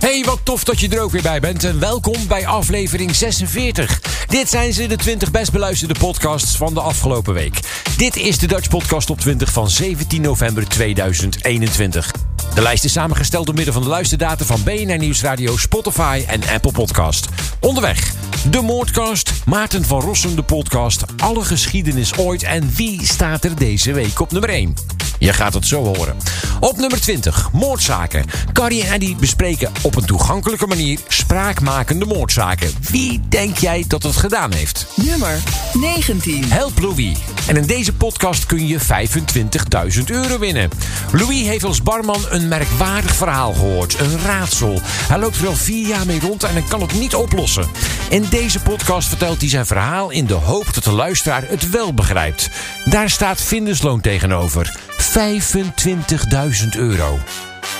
Hey, wat tof dat je er ook weer bij bent en welkom bij aflevering 46. Dit zijn ze, de 20 best beluisterde podcasts van de afgelopen week. Dit is de Dutch Podcast Top 20 van 17 november 2021. De lijst is samengesteld door middel van de luisterdata van BNR Nieuwsradio, Spotify en Apple Podcast. Onderweg, de Moordcast, Maarten van Rossum de podcast, alle geschiedenis ooit en wie staat er deze week op nummer 1? Je gaat het zo horen. Op nummer 20, moordzaken. Carrie en Eddie bespreken op een toegankelijke manier spraakmakende moordzaken. Wie denk jij dat het gedaan heeft? Nummer 19. Help Louis. En in deze podcast kun je 25.000 euro winnen. Louis heeft als barman een merkwaardig verhaal gehoord. Een raadsel. Hij loopt er al vier jaar mee rond en hij kan het niet oplossen. In deze podcast vertelt hij zijn verhaal in de hoop dat de luisteraar het wel begrijpt. Daar staat Vindesloon tegenover. 25.000 euro.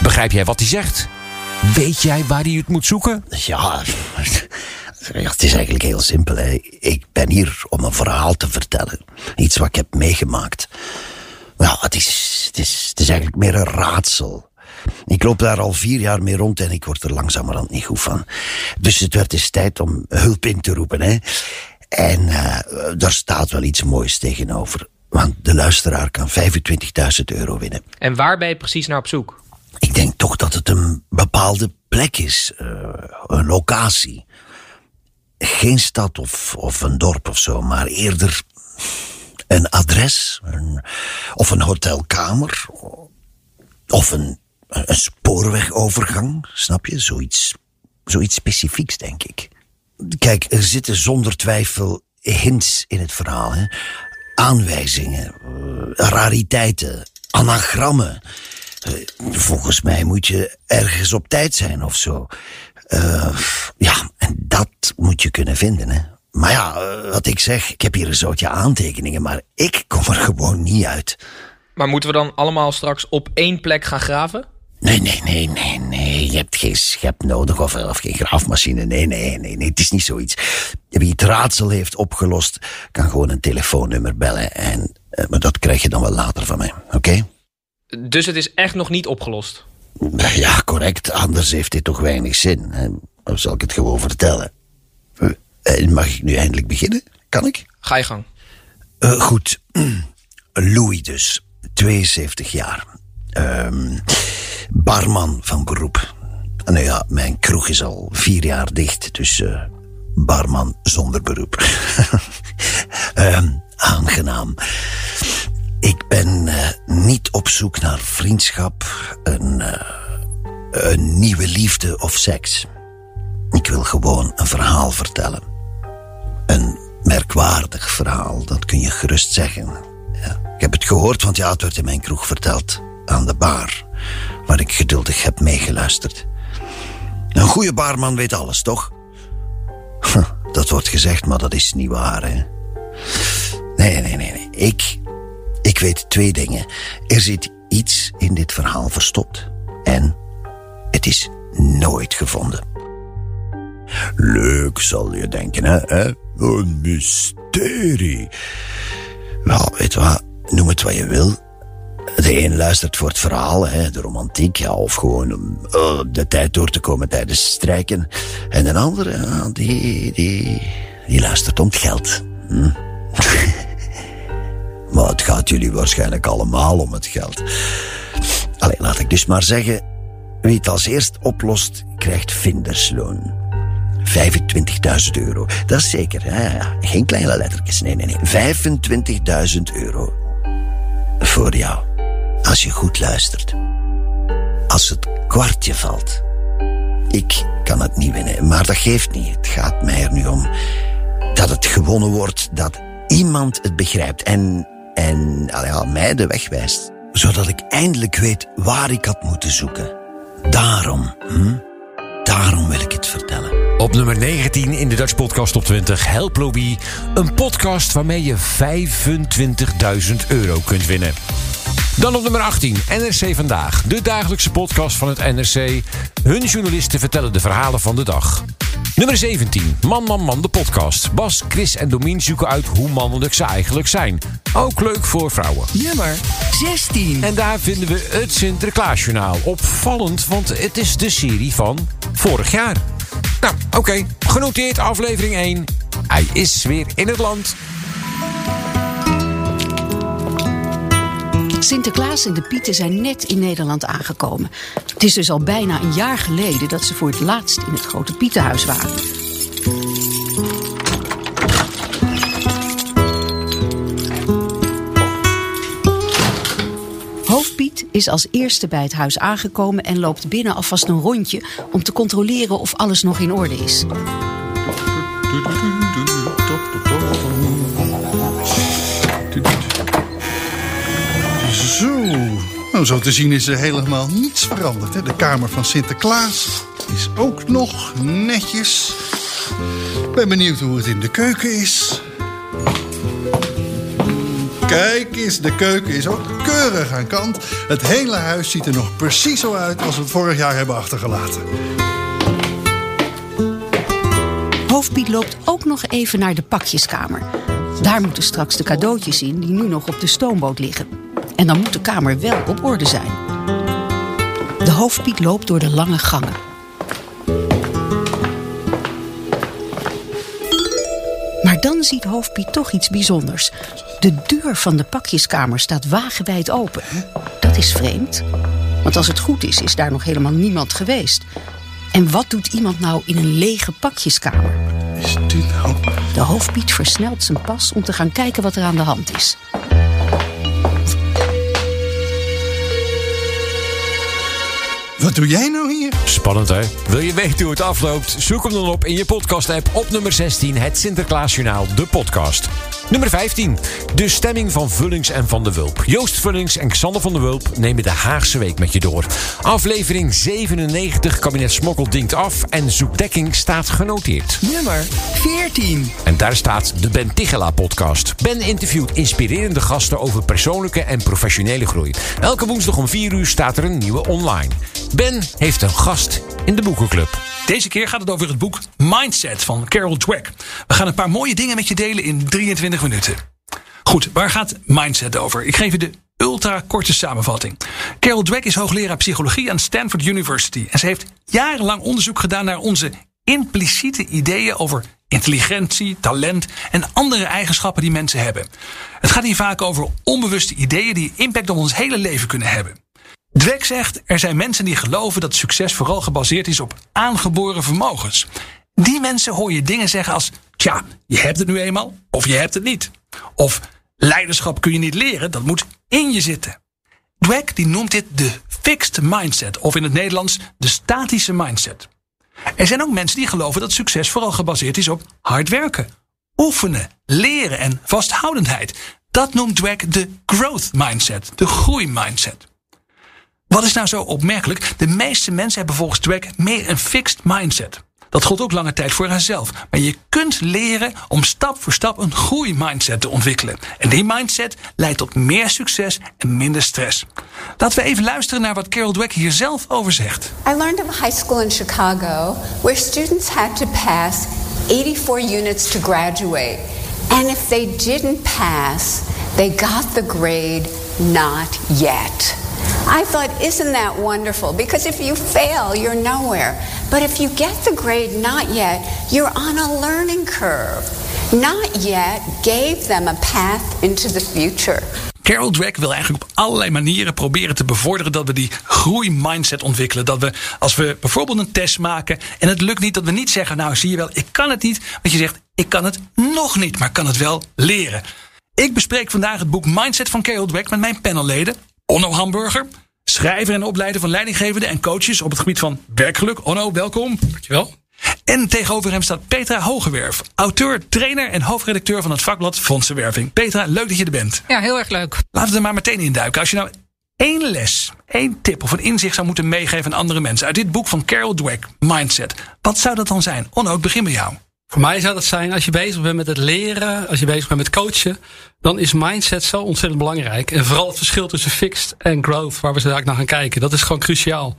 Begrijp jij wat hij zegt? Weet jij waar hij het moet zoeken? Ja, het is eigenlijk heel simpel. Ik ben hier om een verhaal te vertellen. Iets wat ik heb meegemaakt. Is, het is, het is eigenlijk meer een raadsel. Ik loop daar al vier jaar mee rond en ik word er langzamerhand niet goed van. Dus het werd eens tijd om hulp in te roepen. Hè. En uh, daar staat wel iets moois tegenover. Want de luisteraar kan 25.000 euro winnen. En waar ben je precies naar op zoek? Ik denk toch dat het een bepaalde plek is. Uh, een locatie. Geen stad of, of een dorp of zo, maar eerder een adres. Een, of een hotelkamer. Of een, een spoorwegovergang, snap je? Zoiets, zoiets specifieks, denk ik. Kijk, er zitten zonder twijfel hints in het verhaal. Hè? Aanwijzingen, uh, rariteiten, anagrammen. Uh, volgens mij moet je ergens op tijd zijn of zo. Uh, ja, en dat moet je kunnen vinden, hè. Maar ja, wat ik zeg, ik heb hier een soortje aantekeningen, maar ik kom er gewoon niet uit. Maar moeten we dan allemaal straks op één plek gaan graven? Nee, nee, nee, nee, nee. Je hebt geen schep nodig of, of geen graafmachine. Nee, nee, nee, nee. Het is niet zoiets. Wie het raadsel heeft opgelost, kan gewoon een telefoonnummer bellen. En, uh, maar dat krijg je dan wel later van mij, oké? Okay? Dus het is echt nog niet opgelost? Ja, correct. Anders heeft dit toch weinig zin. Dan zal ik het gewoon vertellen. Uh, mag ik nu eindelijk beginnen? Kan ik? Ga je gang. Uh, goed. Louis dus. 72 jaar. Um, barman van beroep. Nou ja, mijn kroeg is al vier jaar dicht, dus uh, barman zonder beroep. um, aangenaam. Ik ben uh, niet op zoek naar vriendschap, een, uh, een nieuwe liefde of seks. Ik wil gewoon een verhaal vertellen. Een merkwaardig verhaal, dat kun je gerust zeggen. Ja. Ik heb het gehoord, want ja, het werd in mijn kroeg verteld. Aan de bar, waar ik geduldig heb meegeluisterd. Een goede barman weet alles, toch? Dat wordt gezegd, maar dat is niet waar, hè? Nee, nee, nee, nee. Ik, ik weet twee dingen. Er zit iets in dit verhaal verstopt. En het is nooit gevonden. Leuk, zal je denken, hè? Een mysterie. Wel, weet wat? Noem het wat je wil. De een luistert voor het verhaal, hè, de romantiek, ja, of gewoon om uh, de tijd door te komen tijdens strijken. En de andere, die, die, luistert om het geld. Hm? maar het gaat jullie waarschijnlijk allemaal om het geld. Allee, laat ik dus maar zeggen, wie het als eerst oplost, krijgt vindersloon. 25.000 euro. Dat is zeker, hè? geen kleine lettertjes. Nee, nee, nee. 25.000 euro. Voor jou. Als je goed luistert. Als het kwartje valt. Ik kan het niet winnen, maar dat geeft niet. Het gaat mij er nu om dat het gewonnen wordt, dat iemand het begrijpt en, en ja, mij de weg wijst. Zodat ik eindelijk weet waar ik had moeten zoeken. Daarom, hm? Daarom wil ik het vertellen. Op nummer 19 in de Dutch Podcast Top 20 Help Lobby. Een podcast waarmee je 25.000 euro kunt winnen. Dan op nummer 18, NRC Vandaag. De dagelijkse podcast van het NRC. Hun journalisten vertellen de verhalen van de dag. Nummer 17, Man Man Man, de podcast. Bas, Chris en Domien zoeken uit hoe mannelijk ze eigenlijk zijn. Ook leuk voor vrouwen. Nummer 16. En daar vinden we het Sinterklaasjournaal. Opvallend, want het is de serie van vorig jaar. Nou, oké. Genoteerd aflevering 1. Hij is weer in het land. Sinterklaas en de Pieten zijn net in Nederland aangekomen. Het is dus al bijna een jaar geleden dat ze voor het laatst in het grote Pietenhuis waren. Hoofdpiet is als eerste bij het huis aangekomen en loopt binnen alvast een rondje om te controleren of alles nog in orde is. Zo. Nou, zo te zien is er helemaal niets veranderd. Hè? De kamer van Sinterklaas is ook nog netjes. Ik ben benieuwd hoe het in de keuken is. Kijk eens, de keuken is ook keurig aan kant. Het hele huis ziet er nog precies zo uit als we het vorig jaar hebben achtergelaten. Hoofdpiet loopt ook nog even naar de pakjeskamer. Daar moeten straks de cadeautjes in die nu nog op de stoomboot liggen. En dan moet de kamer wel op orde zijn. De hoofdpiet loopt door de lange gangen. Maar dan ziet hoofdpiet toch iets bijzonders. De deur van de pakjeskamer staat wagenwijd open. Dat is vreemd. Want als het goed is, is daar nog helemaal niemand geweest. En wat doet iemand nou in een lege pakjeskamer? Is dit nou... De hoofdpiet versnelt zijn pas om te gaan kijken wat er aan de hand is. Wat doe jij nou hier? Spannend hè? Wil je weten hoe het afloopt? Zoek hem dan op in je podcast-app op nummer 16, het Sinterklaasjournaal, de podcast. Nummer 15, de stemming van Vullings en Van de Wulp. Joost Vullings en Xander van de Wulp nemen de Haagse Week met je door. Aflevering 97, kabinet Smokkel dinkt af en Zoekdekking staat genoteerd. Nummer 14. En daar staat de Ben Tichela podcast. Ben interviewt inspirerende gasten over persoonlijke en professionele groei. Elke woensdag om 4 uur staat er een nieuwe online. Ben heeft een gast in de boekenclub. Deze keer gaat het over het boek Mindset van Carol Dweck. We gaan een paar mooie dingen met je delen in 23 minuten. Goed, waar gaat Mindset over? Ik geef je de ultra korte samenvatting. Carol Dweck is hoogleraar psychologie aan Stanford University. En ze heeft jarenlang onderzoek gedaan naar onze impliciete ideeën over intelligentie, talent en andere eigenschappen die mensen hebben. Het gaat hier vaak over onbewuste ideeën die impact op ons hele leven kunnen hebben. Dweck zegt, er zijn mensen die geloven dat succes vooral gebaseerd is op aangeboren vermogens. Die mensen hoor je dingen zeggen als, tja, je hebt het nu eenmaal, of je hebt het niet. Of, leiderschap kun je niet leren, dat moet in je zitten. Dweck die noemt dit de fixed mindset, of in het Nederlands de statische mindset. Er zijn ook mensen die geloven dat succes vooral gebaseerd is op hard werken, oefenen, leren en vasthoudendheid. Dat noemt Dweck de growth mindset, de groeimindset. Wat is nou zo opmerkelijk? De meeste mensen hebben volgens Dweck meer een fixed mindset. Dat gold ook lange tijd voor haarzelf. Maar je kunt leren om stap voor stap een groeimindset te ontwikkelen. En die mindset leidt tot meer succes en minder stress. Laten we even luisteren naar wat Carol Dweck hier zelf over zegt. I learned of high school in Chicago where students had to pass 84 units to graduate. And if they didn't pass, they got the grade not yet. I thought, isn't that wonderful? Because if you fail, you're nowhere. But if you get the grade not yet, you're on a learning curve. Not yet gave them a path into the future. Carol Dweck wil eigenlijk op allerlei manieren proberen te bevorderen dat we die groeimindset ontwikkelen. Dat we als we bijvoorbeeld een test maken en het lukt niet, dat we niet zeggen, nou zie je wel, ik kan het niet. Want je zegt, ik kan het nog niet, maar kan het wel leren. Ik bespreek vandaag het boek Mindset van Carol Dweck met mijn panelleden. Onno Hamburger, schrijver en opleider van leidinggevenden en coaches op het gebied van werkgeluk. Onno, welkom. Dankjewel. En tegenover hem staat Petra Hogewerf, auteur, trainer en hoofdredacteur van het vakblad Fondsenwerving. Petra, leuk dat je er bent. Ja, heel erg leuk. Laten we er maar meteen induiken. Als je nou één les, één tip of een inzicht zou moeten meegeven aan andere mensen uit dit boek van Carol Dweck, Mindset, wat zou dat dan zijn? Onno, ik begin bij jou. Voor mij zou dat zijn, als je bezig bent met het leren, als je bezig bent met coachen, dan is mindset zo ontzettend belangrijk. En vooral het verschil tussen fixed en growth, waar we zo eigenlijk naar gaan kijken, dat is gewoon cruciaal.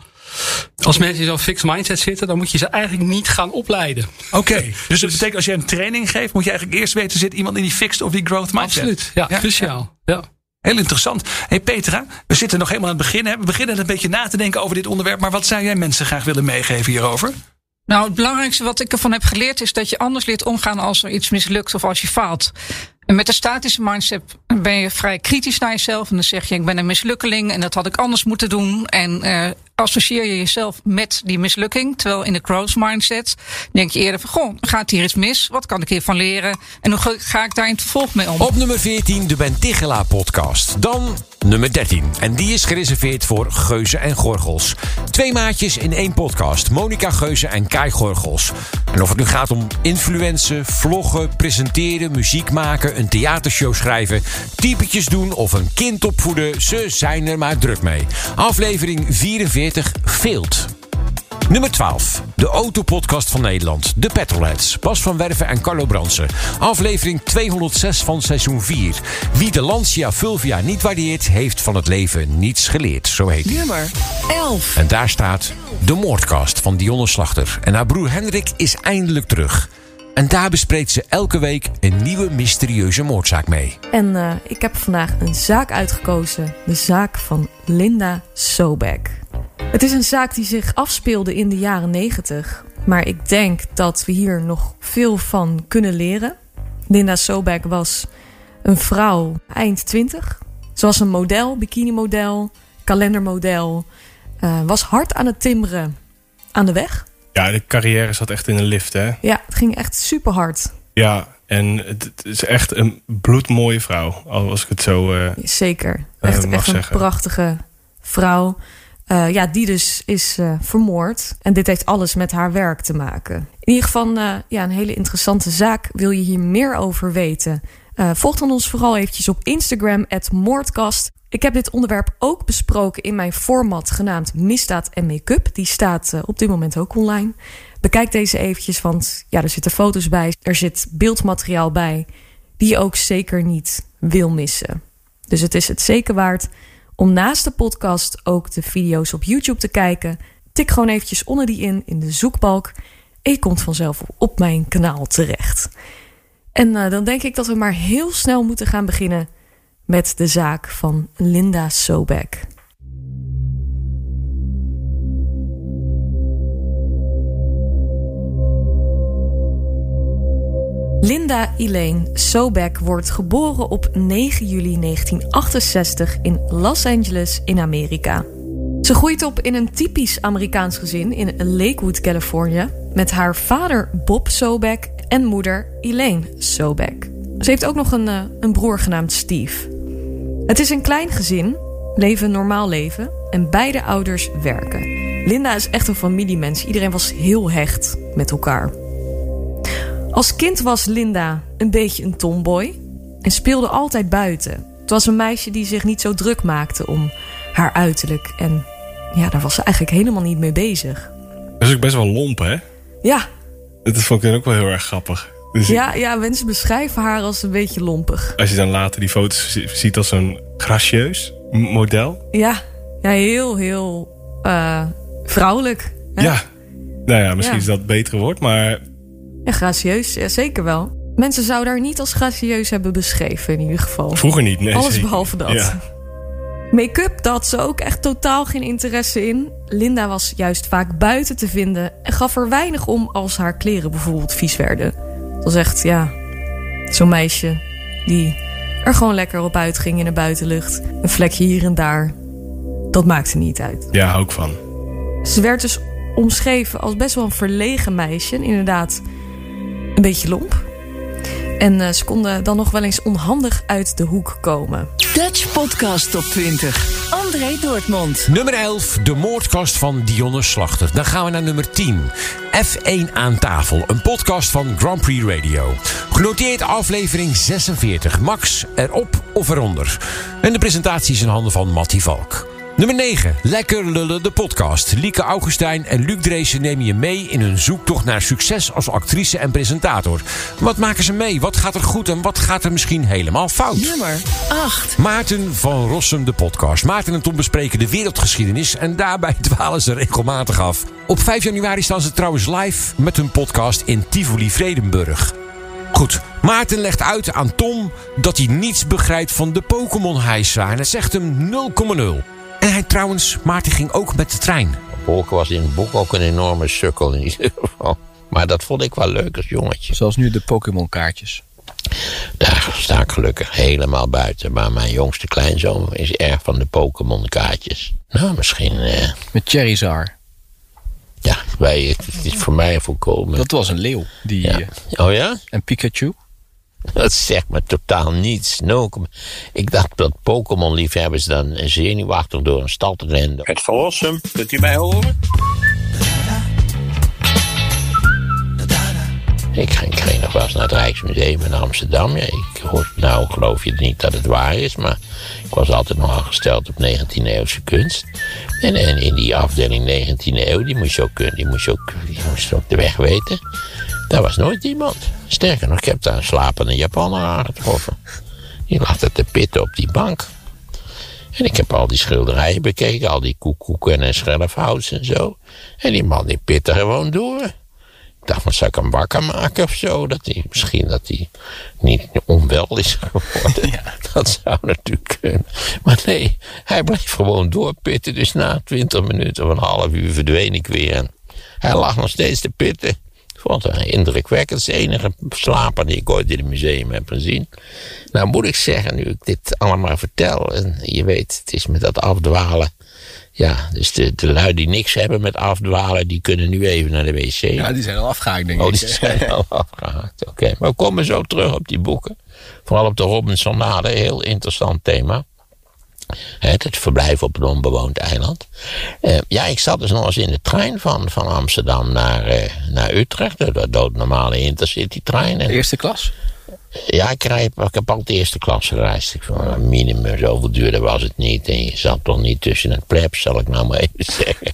Als mensen in zo'n fixed mindset zitten, dan moet je ze eigenlijk niet gaan opleiden. Oké, dus dat betekent als je een training geeft, moet je eigenlijk eerst weten, zit iemand in die fixed of die growth mindset? Absoluut, ja, cruciaal. Ja. Heel interessant. hey Petra, we zitten nog helemaal aan het begin. Hè? We beginnen een beetje na te denken over dit onderwerp. Maar wat zou jij mensen graag willen meegeven hierover? Nou, het belangrijkste wat ik ervan heb geleerd is dat je anders leert omgaan als er iets mislukt of als je faalt. En met de statische mindset ben je vrij kritisch naar jezelf. En dan zeg je, ik ben een mislukkeling en dat had ik anders moeten doen. En uh, associeer je jezelf met die mislukking. Terwijl in de growth mindset denk je eerder van, goh, gaat hier iets mis? Wat kan ik hiervan leren? En hoe ga ik daar in het vervolg mee om? Op nummer 14, de Ben Tichela podcast. Dan nummer 13. En die is gereserveerd voor Geuze en Gorgels. Twee maatjes in één podcast. Monica Geuze en Kai Gorgels. En of het nu gaat om influencen, vloggen, presenteren, muziek maken, een theatershow schrijven, typetjes doen of een kind opvoeden, ze zijn er maar druk mee. Aflevering 44 Field. Nummer 12. De autopodcast van Nederland. De Petrolheads. Bas van Werven en Carlo Bransen. Aflevering 206 van seizoen 4. Wie de Lancia Fulvia niet waardeert, heeft van het leven niets geleerd. Zo heet hij. Nummer 11. En daar staat de moordcast van Dionne Slachter. En haar broer Hendrik is eindelijk terug. En daar bespreekt ze elke week een nieuwe mysterieuze moordzaak mee. En uh, ik heb vandaag een zaak uitgekozen. De zaak van Linda Sobek. Het is een zaak die zich afspeelde in de jaren 90. Maar ik denk dat we hier nog veel van kunnen leren. Linda Sobek was een vrouw eind 20. Ze was een model, bikinimodel, kalendermodel. Uh, was hard aan het timmeren aan de weg. Ja, de carrière zat echt in een lift, hè? Ja, het ging echt super hard. Ja, en het is echt een bloedmooie vrouw, als ik het zo uh, Zeker. Echt, uh, echt een zeggen. prachtige vrouw. Uh, ja, die dus is vermoord. En dit heeft alles met haar werk te maken. In ieder geval ja, een hele interessante zaak. Wil je hier meer over weten? volg dan ons vooral eventjes op Instagram, Moordkast. Ik heb dit onderwerp ook besproken in mijn format genaamd Misdaad en Make-up. Die staat op dit moment ook online. Bekijk deze eventjes, want ja, er zitten foto's bij. Er zit beeldmateriaal bij die je ook zeker niet wil missen. Dus het is het zeker waard om naast de podcast ook de video's op YouTube te kijken. Tik gewoon eventjes onder die in, in de zoekbalk. En je komt vanzelf op mijn kanaal terecht. En uh, dan denk ik dat we maar heel snel moeten gaan beginnen met de zaak van Linda Sobek. Linda Elaine Sobek wordt geboren op 9 juli 1968 in Los Angeles in Amerika. Ze groeit op in een typisch Amerikaans gezin in Lakewood, Californië, met haar vader Bob Sobek en moeder Elaine Sobek. Ze heeft ook nog een, uh, een broer genaamd Steve. Het is een klein gezin, leven een normaal leven en beide ouders werken. Linda is echt een familiemens. Iedereen was heel hecht met elkaar. Als kind was Linda een beetje een tomboy en speelde altijd buiten. Het was een meisje die zich niet zo druk maakte om haar uiterlijk. En ja, daar was ze eigenlijk helemaal niet mee bezig. Dat is ook best wel lomp, hè? Ja. Dat vond ik dan ook wel heel erg grappig. Dus ja, ja, mensen beschrijven haar als een beetje lompig. Als je dan later die foto's ziet als zo'n gracieus model. Ja, ja heel, heel uh, vrouwelijk. Hè? Ja. Nou ja, misschien Ja. is dat het betere woord, maar Ja, gracieus, ja, zeker wel. Mensen zouden haar niet als gracieus hebben beschreven in ieder geval. vroeger niet. Nee, Alles zeker. behalve dat. Ja. Make-up, daar had ze ook echt totaal geen interesse in. Linda was juist vaak buiten te vinden en gaf er weinig om als haar kleren bijvoorbeeld vies werden. Het was echt, ja, zo'n meisje die er gewoon lekker op uitging in de buitenlucht. Een vlekje hier en daar. Dat maakte niet uit. Ja, ik van. Ze werd dus omschreven als best wel een verlegen meisje. En Inderdaad, een beetje lomp. En eh, ze konden dan nog wel eens onhandig uit de hoek komen. Dutch Podcast Top 20. André Dortmund. Nummer 11, de moordkast van Dionne Slachter. Dan gaan we naar nummer 10. F1 aan tafel, een podcast van Grand Prix Radio. Genoteerd aflevering 46. Max erop of eronder. En de presentatie is in handen van Mattie Valk. Nummer 9. Lekker lullen de podcast. Lieke Augustijn en Luc Dreesen nemen je mee in hun zoektocht naar succes als actrice en presentator. Wat maken ze mee? Wat gaat er goed en wat gaat er misschien helemaal fout? Nummer 8. Maarten van Rossum de podcast. Maarten en Tom bespreken de wereldgeschiedenis en daarbij dwalen ze regelmatig af. Op 5 januari staan ze trouwens live met hun podcast in Tivoli Vredenburg. Goed, Maarten legt uit aan Tom dat hij niets begrijpt van de Pokémon hijsa en het zegt hem 0,0. En hij trouwens, Maarten ging ook met de trein. Polken was in het boek ook een enorme sukkel in ieder geval. Maar dat vond ik wel leuk als jongetje. Zoals nu de Pokémon kaartjes. Daar sta ik gelukkig helemaal buiten. Maar mijn jongste kleinzoon is erg van de Pokémon kaartjes. Nou, misschien... Eh, Met Charizard. ja, wij, het is voor mij volkomen... Dat was een leeuw. Die, Ja. eh, Oh ja? En Pikachu. Dat zegt me totaal niets. No, ik dacht dat Pokémon-liefhebbers dan zenuwachtig door een stad renden. Het verlossen, kunt u mij horen? Ik ging, ik ging nog wel eens naar het Rijksmuseum in Amsterdam. Ja, ik hoor, nou geloof je niet dat het waar is, maar ik was altijd nogal gesteld op 19e eeuwse kunst. En, en in die afdeling 19e eeuw, die moest je ook, die moest je ook, die moest je ook de weg weten. Daar was nooit iemand. Sterker nog, ik heb daar een slapende Japaner aangetroffen. Die lag er te pitten op die bank. En ik heb al die schilderijen bekeken, al die koekoeken en schelfhouts en zo. En die man die pitte gewoon door. Ik dacht, van, zou ik hem wakker maken of zo? Dat hij, misschien dat hij niet onwel is geworden. Dat zou natuurlijk kunnen. Maar nee, hij bleef gewoon doorpitten. Dus na twintig minuten of een half uur verdween ik weer. En hij lag nog steeds te pitten. Ik vond het indrukwekkend. Het is de enige slaper die ik ooit in het museum heb gezien. Nou moet ik zeggen, nu ik dit allemaal vertel... en je weet, het is met dat afdwalen... Ja, dus de, de lui die niks hebben met afdwalen... die kunnen nu even naar de wc. Ja, die zijn al afgehaakt, denk Oh, ik. die zijn al afgehaakt. Oké, maar we komen zo terug op die boeken. Vooral op de Robinsonade, heel interessant thema. Het, het verblijf op een onbewoond eiland. Eh, ja, ik zat dus nog eens in de trein van, van Amsterdam naar, eh, naar Utrecht. De, de doodnormale intercity-trein. En, Eerste klas? Ja, ik, rijd, ik heb altijd eerste klas gereisd. Ik vond een minimum, zoveel duurder was het niet. En je zat toch niet tussen het plebs, zal ik nou maar even zeggen.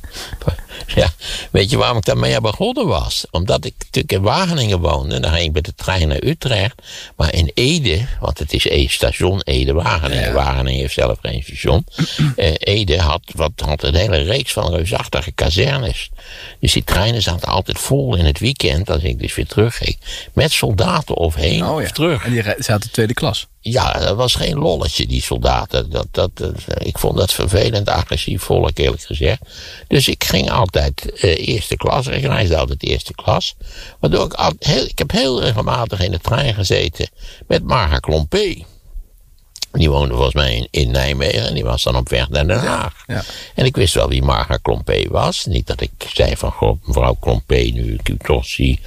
Ja, weet je waarom ik daarmee begonnen was? Omdat ik natuurlijk in Wageningen woonde. En dan ging ik met de trein naar Utrecht. Maar in Ede, want het is e station Ede-Wageningen. Wageningen heeft zelf geen station. Eh, Ede had, wat, had een hele reeks van reusachtige kazernes. Dus die treinen zaten altijd vol in het weekend, als ik dus weer terugging. Met soldaten of heen Oh ja. of terug. En die zaten tweede klas. Ja, dat was geen lolletje, die soldaten. Dat, dat, dat, ik vond dat vervelend agressief volk, eerlijk gezegd. Dus ik ging altijd eh, eerste klas. Ik reisde altijd eerste klas. Waardoor ik, al, heel, ik heb heel regelmatig in de trein gezeten met Marga Klompé. Die woonde volgens mij in, in Nijmegen en die was dan op weg naar Den Haag. Ja. En ik wist wel wie Marga Klompé was. Niet dat ik zei van, god, mevrouw Klompé, nu ik u toch zie,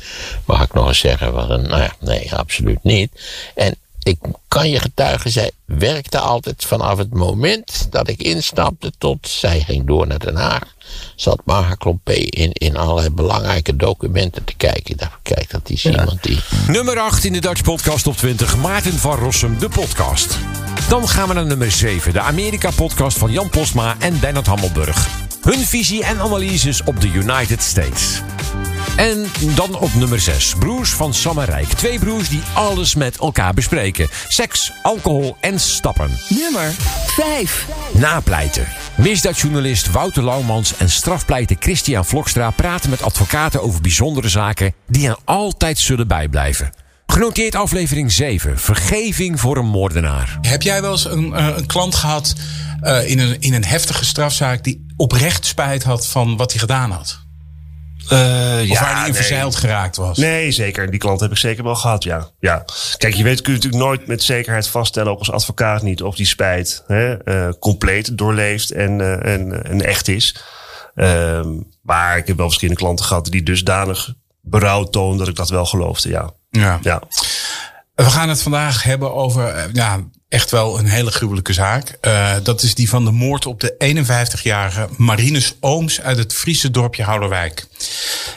mag ik nog eens zeggen. Wat een, nou ja, nee, absoluut niet. En ik kan je getuigen, zij werkte altijd vanaf het moment dat ik instapte tot zij ging door naar Den Haag. Zat Marga Klompé in, in allerlei belangrijke documenten te kijken. Ik dacht, kijk, dat is iemand die... Nummer 8 in de Dutch Podcast op 20. Maarten van Rossum, de podcast. Dan gaan we naar nummer 7. De Amerika-podcast van Jan Postma en Bernard Hammelburg. Hun visie en analyses op de United States. En dan op nummer 6. Broers van Sam en Rijk. Twee broers die alles met elkaar bespreken. Seks, alcohol en stappen. Nummer 5. Napleiten. Misdaadjournalist Wouter Laumans en strafpleiter Christian Vlokstra praten met advocaten over bijzondere zaken die hen altijd zullen bijblijven. Genoteerd aflevering 7. Vergeving voor een moordenaar. Heb jij wel eens een, eh, een klant gehad eh, in, een, in een heftige strafzaak die oprecht spijt had van wat hij gedaan had? Eh, Of ja, waar hij in nee. verzeild geraakt was? Nee, zeker. Die klant heb ik zeker wel gehad, ja. ja. Kijk, je weet, kun je natuurlijk nooit met zekerheid vaststellen, ook als advocaat niet, of die spijt hè, eh, compleet en, eh, en, en echt is. Ehm, maar ik heb wel verschillende klanten gehad die dusdanig berouw toonden dat ik dat wel geloofde, ja. Ja. ja. We gaan het vandaag hebben over eh, ja, echt wel een hele gruwelijke zaak. Eh, dat is die van de moord op de 51-jarige Marinus Ooms uit het Friese dorpje Houderwijk.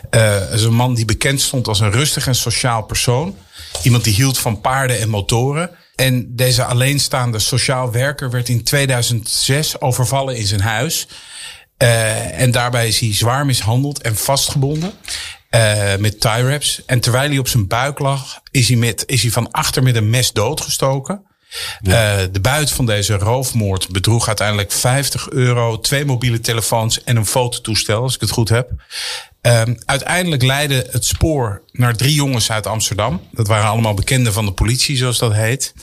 Eh, dat is een man die bekend stond als een rustig en sociaal persoon. Iemand die hield van paarden en motoren. En deze alleenstaande sociaal werker werd in 2006 overvallen in zijn huis. Uh, en daarbij is hij zwaar mishandeld en vastgebonden. Uh, met tie wraps. En terwijl hij op zijn buik lag, is hij, met, is hij van achter met een mes doodgestoken. Ja. Uh, de buit van deze roofmoord bedroeg uiteindelijk 50 euro, twee mobiele telefoons en een fototoestel, als ik het goed heb. Uh, uiteindelijk leidde het spoor naar drie jongens uit Amsterdam. Dat waren allemaal bekenden van de politie, zoals dat heet.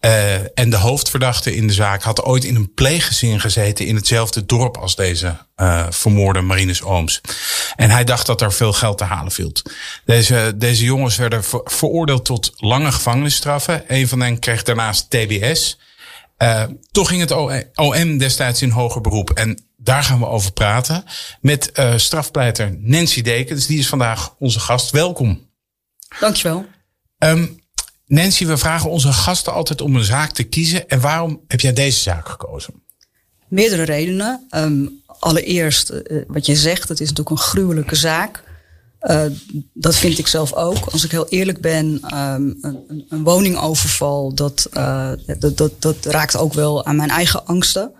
Uh, en de hoofdverdachte in de zaak had ooit in een pleeggezin gezeten in hetzelfde dorp als deze uh, vermoorde Marinus Ooms. En hij dacht dat er veel geld te halen viel. Deze, deze jongens werden ver, veroordeeld tot lange gevangenisstraffen. Een van hen kreeg daarnaast TBS. Uh, toch ging het OM destijds in hoger beroep. En daar gaan we over praten met strafpleiter Nancy Dekens. Die is vandaag onze gast. Welkom. Dankjewel. Um, Nancy, we vragen onze gasten altijd om een zaak te kiezen. En waarom heb jij deze zaak gekozen? Meerdere redenen. Um, allereerst, uh, wat je zegt, het is natuurlijk een gruwelijke zaak. Uh, dat vind ik zelf ook. Als ik heel eerlijk ben, um, een, een, woningoverval, uh, dat, dat, dat raakt ook wel aan mijn eigen angsten.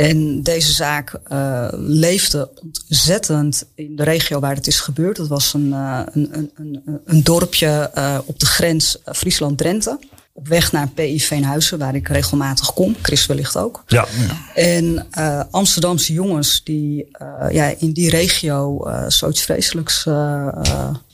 En deze zaak uh, leefde ontzettend in de regio waar het is gebeurd. Dat was een, uh, een, een, een, een dorpje uh, op de grens Friesland-Drenthe. Op weg naar PI Veenhuizen, waar ik regelmatig kom. Chris wellicht ook. Ja. En Amsterdamse jongens die ja, in die regio zoiets vreselijks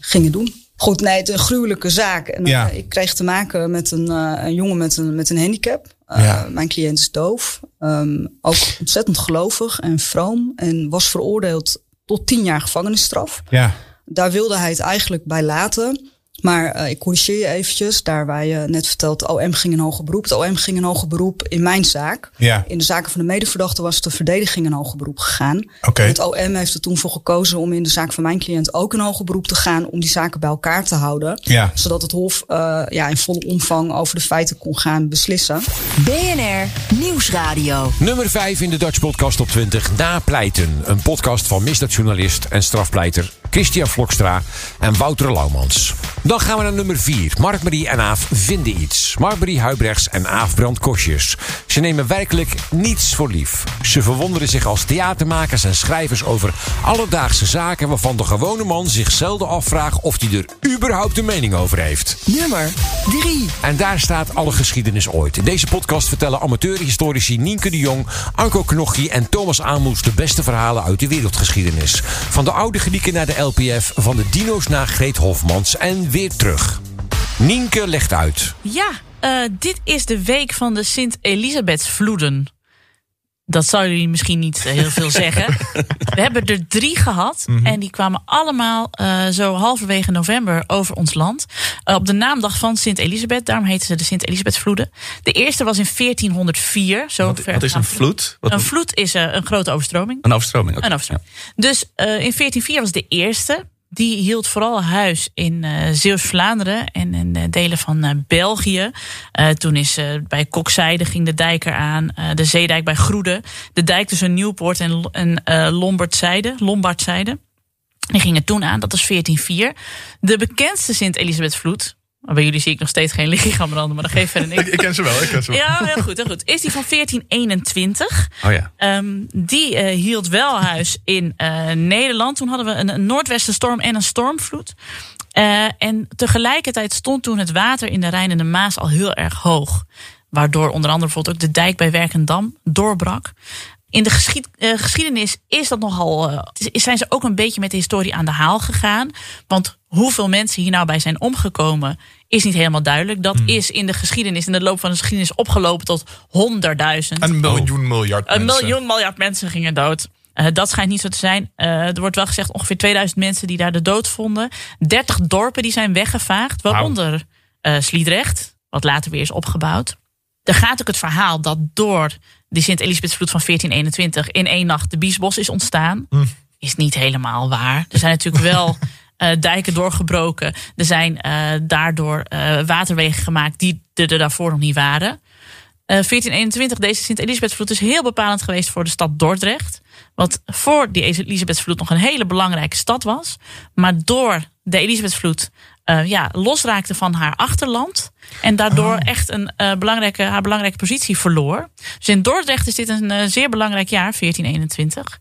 gingen doen. Goed, nee, het is een gruwelijke zaak. En, ja. ik kreeg te maken met een, een jongen met een, met een handicap. Uh, ja. Mijn cliënt is doof. Um, ook ontzettend gelovig en vroom. En was veroordeeld tot tien jaar gevangenisstraf. Ja. Daar wilde hij het eigenlijk bij laten. Maar uh, ik corrigeer je eventjes. Daar waar je net vertelt, de OM ging in hoger beroep. Het OM ging in hoger beroep in mijn zaak. Ja. In de zaken van de medeverdachte was de verdediging in hoger beroep gegaan. Okay. Het OM heeft er toen voor gekozen om in de zaak van mijn cliënt ook in hoger beroep te gaan. Om die zaken bij elkaar te houden. Ja. Zodat het Hof uh, ja, in volle omvang over de feiten kon gaan beslissen. BNR Nieuwsradio. Nummer 5 in de Dutch Podcast op 20. Napleiten. Een podcast van misdaadjournalist en strafpleiter Christian Vlokstra en Wouter Laumans. Dan gaan we naar nummer 4. Mark-Marie en Aaf vinden iets. Mark-Marie Huibrechts en Aaf Brand Kosjes. Ze nemen werkelijk niets voor lief. Ze verwonderen zich als theatermakers en schrijvers over alledaagse zaken waarvan de gewone man zich zelden afvraagt of hij er überhaupt een mening over heeft. Nummer 3. En daar staat alle geschiedenis ooit. In deze podcast vertellen amateurhistorici Nienke de Jong, Anko Knochie en Thomas Amoes de beste verhalen uit de wereldgeschiedenis. Van de oude Grieken naar de LPF, van de dino's naar Greet Hofmans en weer terug. Nienke legt uit. Ja, uh, dit is de week van de Sint-Elisabethsvloeden. Dat zou jullie misschien niet heel veel zeggen. We hebben er drie gehad. Mm -hmm. En die kwamen allemaal uh, zo halverwege november over ons land. Uh, op de naamdag van Sint-Elisabeth. Daarom heten ze de Sint-Elisabethsvloeden. De eerste was in 1404. Zo wat, wat is een vloed? Wat een vloed is uh, een grote overstroming. Een overstroming. Een overstroming. Ja. Dus in 1404 was de eerste. Die hield vooral huis in uh, Zeeuws-Vlaanderen en in uh, delen van uh, België. toen is bij Kokzijde ging de dijk eraan. de zeedijk bij Groede. De dijk tussen Nieuwpoort en, en Lombardzijde. Lombardzijde. Die gingen toen aan, dat was 1404. De bekendste Sint-Elisabethvloed, bij jullie zie ik nog steeds geen lichaam branden, maar dat geeft verder niks. ik, ik ken ze wel, ik ken ze wel. Ja, heel goed, heel goed. Is die van 1421. Oh ja. Um, die uh, hield wel huis in uh, Nederland. Toen hadden we een, een noordwestenstorm en een stormvloed. Uh, en tegelijkertijd stond toen het water in de Rijn en de Maas al heel erg hoog. Waardoor onder andere bijvoorbeeld ook de dijk bij Werkendam doorbrak. In de geschied, uh, geschiedenis is dat nogal, uh, zijn ze ook een beetje met de historie aan de haal gegaan. Want hoeveel mensen hier nou bij zijn omgekomen, is niet helemaal duidelijk. Dat hmm. is in de geschiedenis, in de loop van de geschiedenis, opgelopen tot honderdduizend. Een miljoen miljard Een mensen. miljoen miljard mensen gingen dood. Uh, dat schijnt niet zo te zijn. Uh, er wordt wel gezegd ongeveer 2000 mensen die daar de dood vonden. 30 dorpen die zijn weggevaagd, waaronder uh, Sliedrecht, wat later weer is opgebouwd. Er gaat ook het verhaal dat door de Sint-Elisabethsvloed van 1421 in één nacht de Biesbos is ontstaan. Hm. Is niet helemaal waar. Er zijn natuurlijk wel uh, dijken doorgebroken. Er zijn uh, daardoor uh, waterwegen gemaakt die er, er daarvoor nog niet waren. 1421, deze Sint-Elisabethsvloed is heel bepalend geweest voor de stad Dordrecht. Wat voor die Elisabethsvloed nog een hele belangrijke stad was. Maar door de Elisabethsvloed eh, ja, losraakte van haar achterland. En daardoor Oh. echt een, eh, belangrijke, haar belangrijke positie verloor. Dus in Dordrecht is dit een eh, zeer belangrijk jaar, 1421.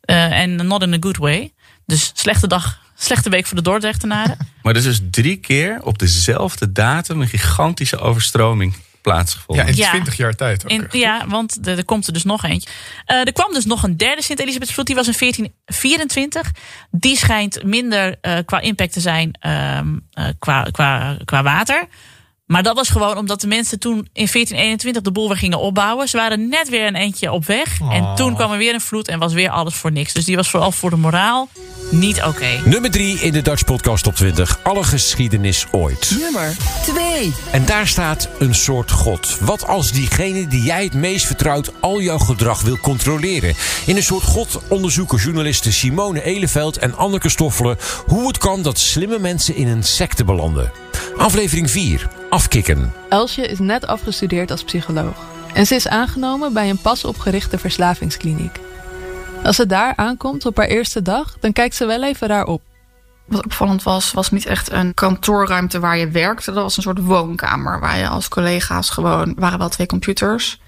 Eh, En not in a good way. Dus slechte dag, slechte week voor de Dordrechtenaren. Maar is dus drie keer op dezelfde datum een gigantische overstroming plaatsgevonden. Ja, in Ja. 20 jaar tijd ook. In, ja, want er, er komt er dus nog eentje. Eh, er kwam dus nog een derde Sint-Elisabethsvloed. Die was in 1424. Die schijnt minder eh, qua impact te zijn ehm, eh, qua, qua, qua water. Maar dat was gewoon omdat de mensen toen in 1421 de boel weer gingen opbouwen. Ze waren net weer een eentje op weg. En Oh. toen kwam er weer een vloed en was weer alles voor niks. Dus die was vooral voor de moraal niet oké. Nummer 3 in de Dutch Podcast Top 20. Alle geschiedenis ooit. Nummer 2. En daar staat een soort God. Wat als diegene die jij het meest vertrouwt al jouw gedrag wil controleren? In een soort God onderzoeken journalisten Simone Eleveld en Anneke Stoffelen hoe het kan dat slimme mensen in een secte belanden. Aflevering 4. Afkikken. Elsje is net afgestudeerd als psycholoog. En ze is aangenomen bij een pas opgerichte verslavingskliniek. Als ze daar aankomt op haar eerste dag, dan kijkt ze wel even raar op. Wat opvallend was, was niet echt een kantoorruimte waar je werkte. Dat was een soort woonkamer waar je als collega's gewoon... waren wel twee computers.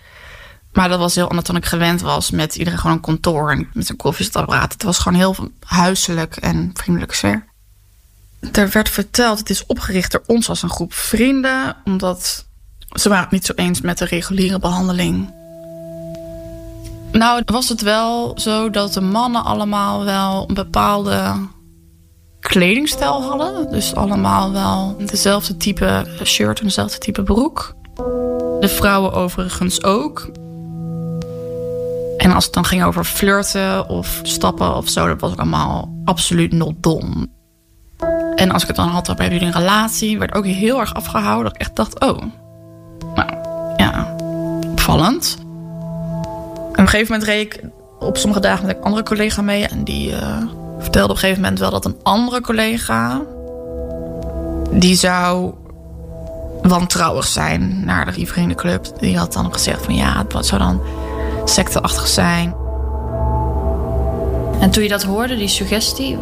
Maar dat was heel anders dan ik gewend was. Met iedereen gewoon een kantoor en met een koffiezetapparaat. Het was gewoon heel huiselijk en vriendelijke sfeer. Er werd verteld, het is opgericht door ons als een groep vrienden. Omdat ze waren het niet zo eens met de reguliere behandeling. Nou, was het wel zo dat de mannen allemaal wel een bepaalde kledingstijl hadden. Dus allemaal wel dezelfde type shirt en dezelfde type broek. De vrouwen overigens ook. En als het dan ging over flirten of stappen of zo, dat was allemaal absoluut not dom. En als ik het dan had, hebben jullie een relatie, werd ook heel erg afgehouden. Dat ik echt dacht, oh, nou ja, opvallend. En op een gegeven moment reed ik op sommige dagen met een andere collega mee. En die eh, vertelde op een gegeven moment wel dat een andere collega... die zou wantrouwig zijn naar die vriendenclub. Die had dan gezegd van ja, het zou dan secteachtig zijn. En toen je dat hoorde, die suggestie,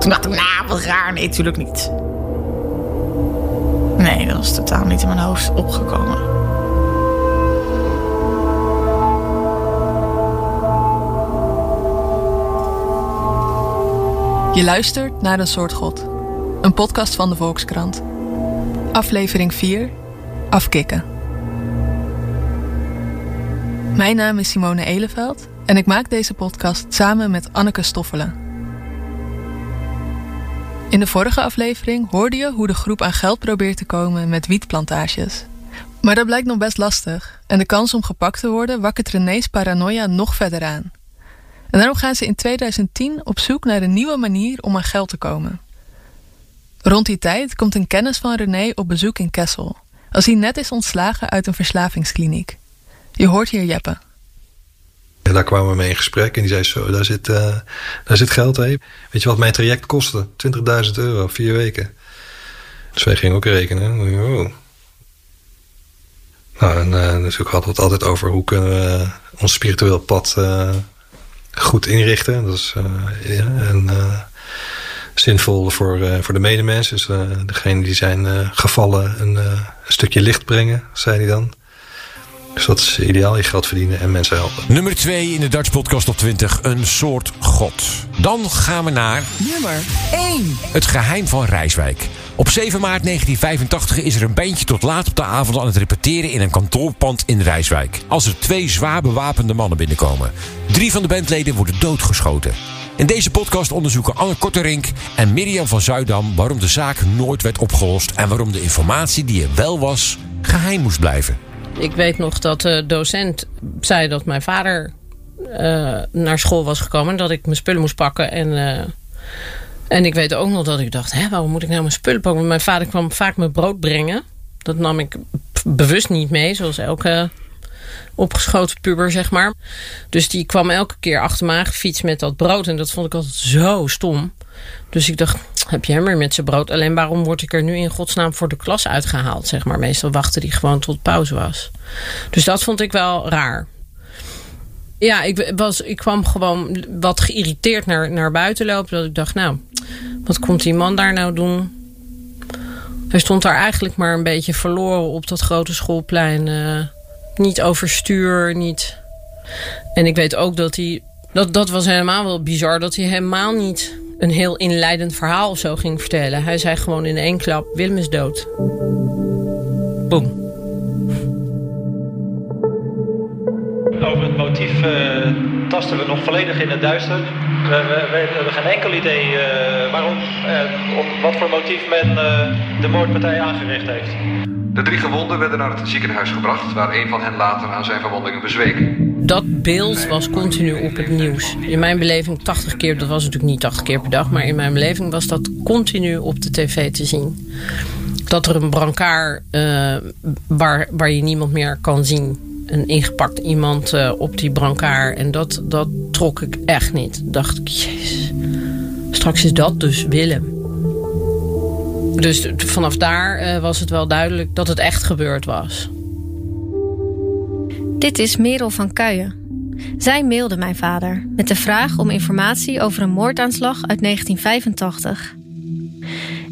Toen dacht ik, nou, wat raar. Nee, natuurlijk niet. Nee, dat was totaal niet in mijn hoofd opgekomen. Je luistert naar Een Soort God. Een podcast van de Volkskrant. Aflevering 4. Afkikken. Mijn naam is Simone Eleveld en ik maak deze podcast samen met Anneke Stoffelen. In de vorige aflevering hoorde je hoe de groep aan geld probeert te komen met wietplantages. Maar dat blijkt nog best lastig en de kans om gepakt te worden wakkert René's paranoia nog verder aan. En daarom gaan ze in 2010 op zoek naar een nieuwe manier om aan geld te komen. Rond die tijd komt een kennis van René op bezoek in Kessel, als hij net is ontslagen uit een verslavingskliniek. Je hoort hier Jeppe. En daar kwamen we mee in gesprek en die zei zo, daar zit, eh, daar zit geld heen. Weet je wat mijn traject kostte? 20.000 euro, vier weken. Dus wij gingen ook rekenen. Oh. Nou, en uh, dus hadden we het altijd over hoe kunnen we ons spiritueel pad uh, goed inrichten. Dat is ja, en, zinvol voor, voor de medemens. Dus degene die zijn gevallen een stukje licht brengen, zei hij dan. Dus dat is ideaal, je geld verdienen en mensen helpen. Nummer 2 in de Dutch Podcast op 20, een soort god. Dan gaan we naar... Nummer 1. Het geheim van Rijswijk. Op 7 maart 1985 is er een bandje tot laat op de avond aan het repeteren in een kantoorpand in Rijswijk. Als er twee zwaar bewapende mannen binnenkomen. Drie van de bandleden worden doodgeschoten. In deze podcast onderzoeken Anne Korterink en Mirjam van Zuidam waarom de zaak nooit werd opgelost en waarom de informatie die er wel was geheim moest blijven. Ik weet nog dat de docent zei dat mijn vader uh, naar school was gekomen. Dat ik mijn spullen moest pakken. En, uh, en ik weet ook nog dat ik dacht, hè, waarom moet ik nou mijn spullen pakken? Want mijn vader kwam vaak mijn brood brengen. Dat nam ik bewust niet mee, zoals elke opgeschoten puber, zeg maar. Dus die kwam elke keer achter me aangefietst met dat brood. En dat vond ik altijd zo stom. Dus ik dacht, heb je hem weer met zijn brood? Alleen waarom word ik er nu in godsnaam voor de klas uitgehaald? Zeg maar. Meestal wachtte die gewoon tot pauze was. Dus dat vond ik wel raar. Ja, ik, was, ik kwam gewoon wat geïrriteerd naar, naar buiten lopen. Dat ik dacht, nou, wat komt die man daar nou doen? Hij stond daar eigenlijk maar een beetje verloren op dat grote schoolplein. eh, niet overstuur, niet. En ik weet ook dat hij. Dat, dat was helemaal wel bizar, dat hij helemaal niet een heel inleidend verhaal of zo ging vertellen. Hij zei gewoon in één klap: Willem is dood. Boom. Over het motief eh, tasten we nog volledig in het duister. We, we, we hebben geen enkel idee eh, waarom, eh, op wat voor motief men eh, de moordpartij aangericht heeft. De drie gewonden werden naar het ziekenhuis gebracht, waar een van hen later aan zijn verwondingen bezweek. Dat beeld was continu op het nieuws. In mijn beleving 80 keer, dat was natuurlijk niet 80 keer per dag, maar in mijn beleving was dat continu op de tv te zien. Dat er een brancard uh, waar, waar je niemand meer kan zien. Een ingepakt iemand uh, op die brancard. En dat, dat trok ik echt niet. Dacht ik, jezus. Straks is dat dus Willem. Dus vanaf daar uh, was het wel duidelijk dat het echt gebeurd was. Dit is Merel van Kuijen. Zij mailde mijn vader met de vraag om informatie over een moordaanslag uit 1985.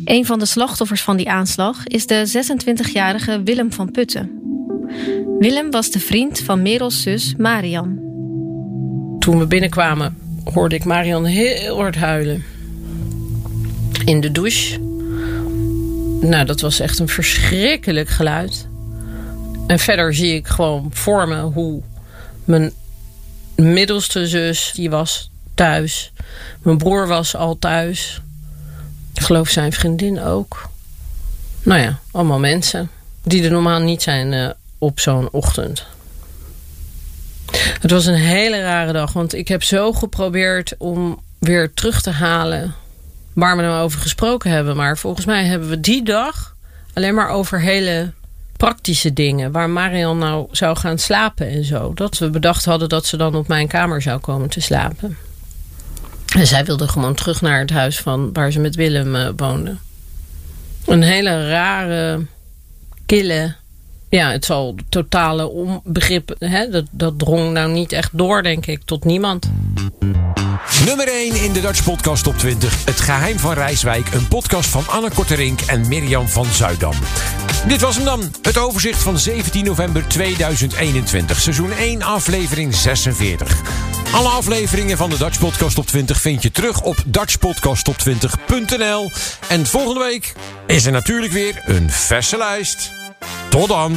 Een van de slachtoffers van die aanslag is de 26-jarige Willem van Putten. Willem was de vriend van Merels zus Marian. Toen we binnenkwamen hoorde ik Marian heel hard huilen. In de douche. Nou, dat was echt een verschrikkelijk geluid. En verder zie ik gewoon voor me hoe mijn middelste zus, die was thuis. Mijn broer was al thuis. Ik geloof zijn vriendin ook. Nou ja, allemaal mensen die er normaal niet zijn uh, op zo'n ochtend. Het was een hele rare dag, want ik heb zo geprobeerd om weer terug te halen waar we nou over gesproken hebben. Maar volgens mij hebben we die dag alleen maar over hele praktische dingen. Waar Marian nou zou gaan slapen en zo. Dat we bedacht hadden dat ze dan op mijn kamer zou komen te slapen. En zij wilde gewoon terug naar het huis van waar ze met Willem uh, woonde. Een hele rare, kille... Ja, het zal totale onbegrip... Hè, dat, dat drong nou niet echt door, denk ik, tot niemand. Nummer 1 in de Dutch Podcast Top 20. Het geheim van Rijswijk. Een podcast van Anne Korterink en Mirjam van Zuidam. Dit was hem dan. Het overzicht van 17 november 2021. Seizoen 1, aflevering 46. Alle afleveringen van de Dutch Podcast Top 20 vind je terug op dutchpodcasttop20.nl. En volgende week is er natuurlijk weer een verse lijst. Tot dan.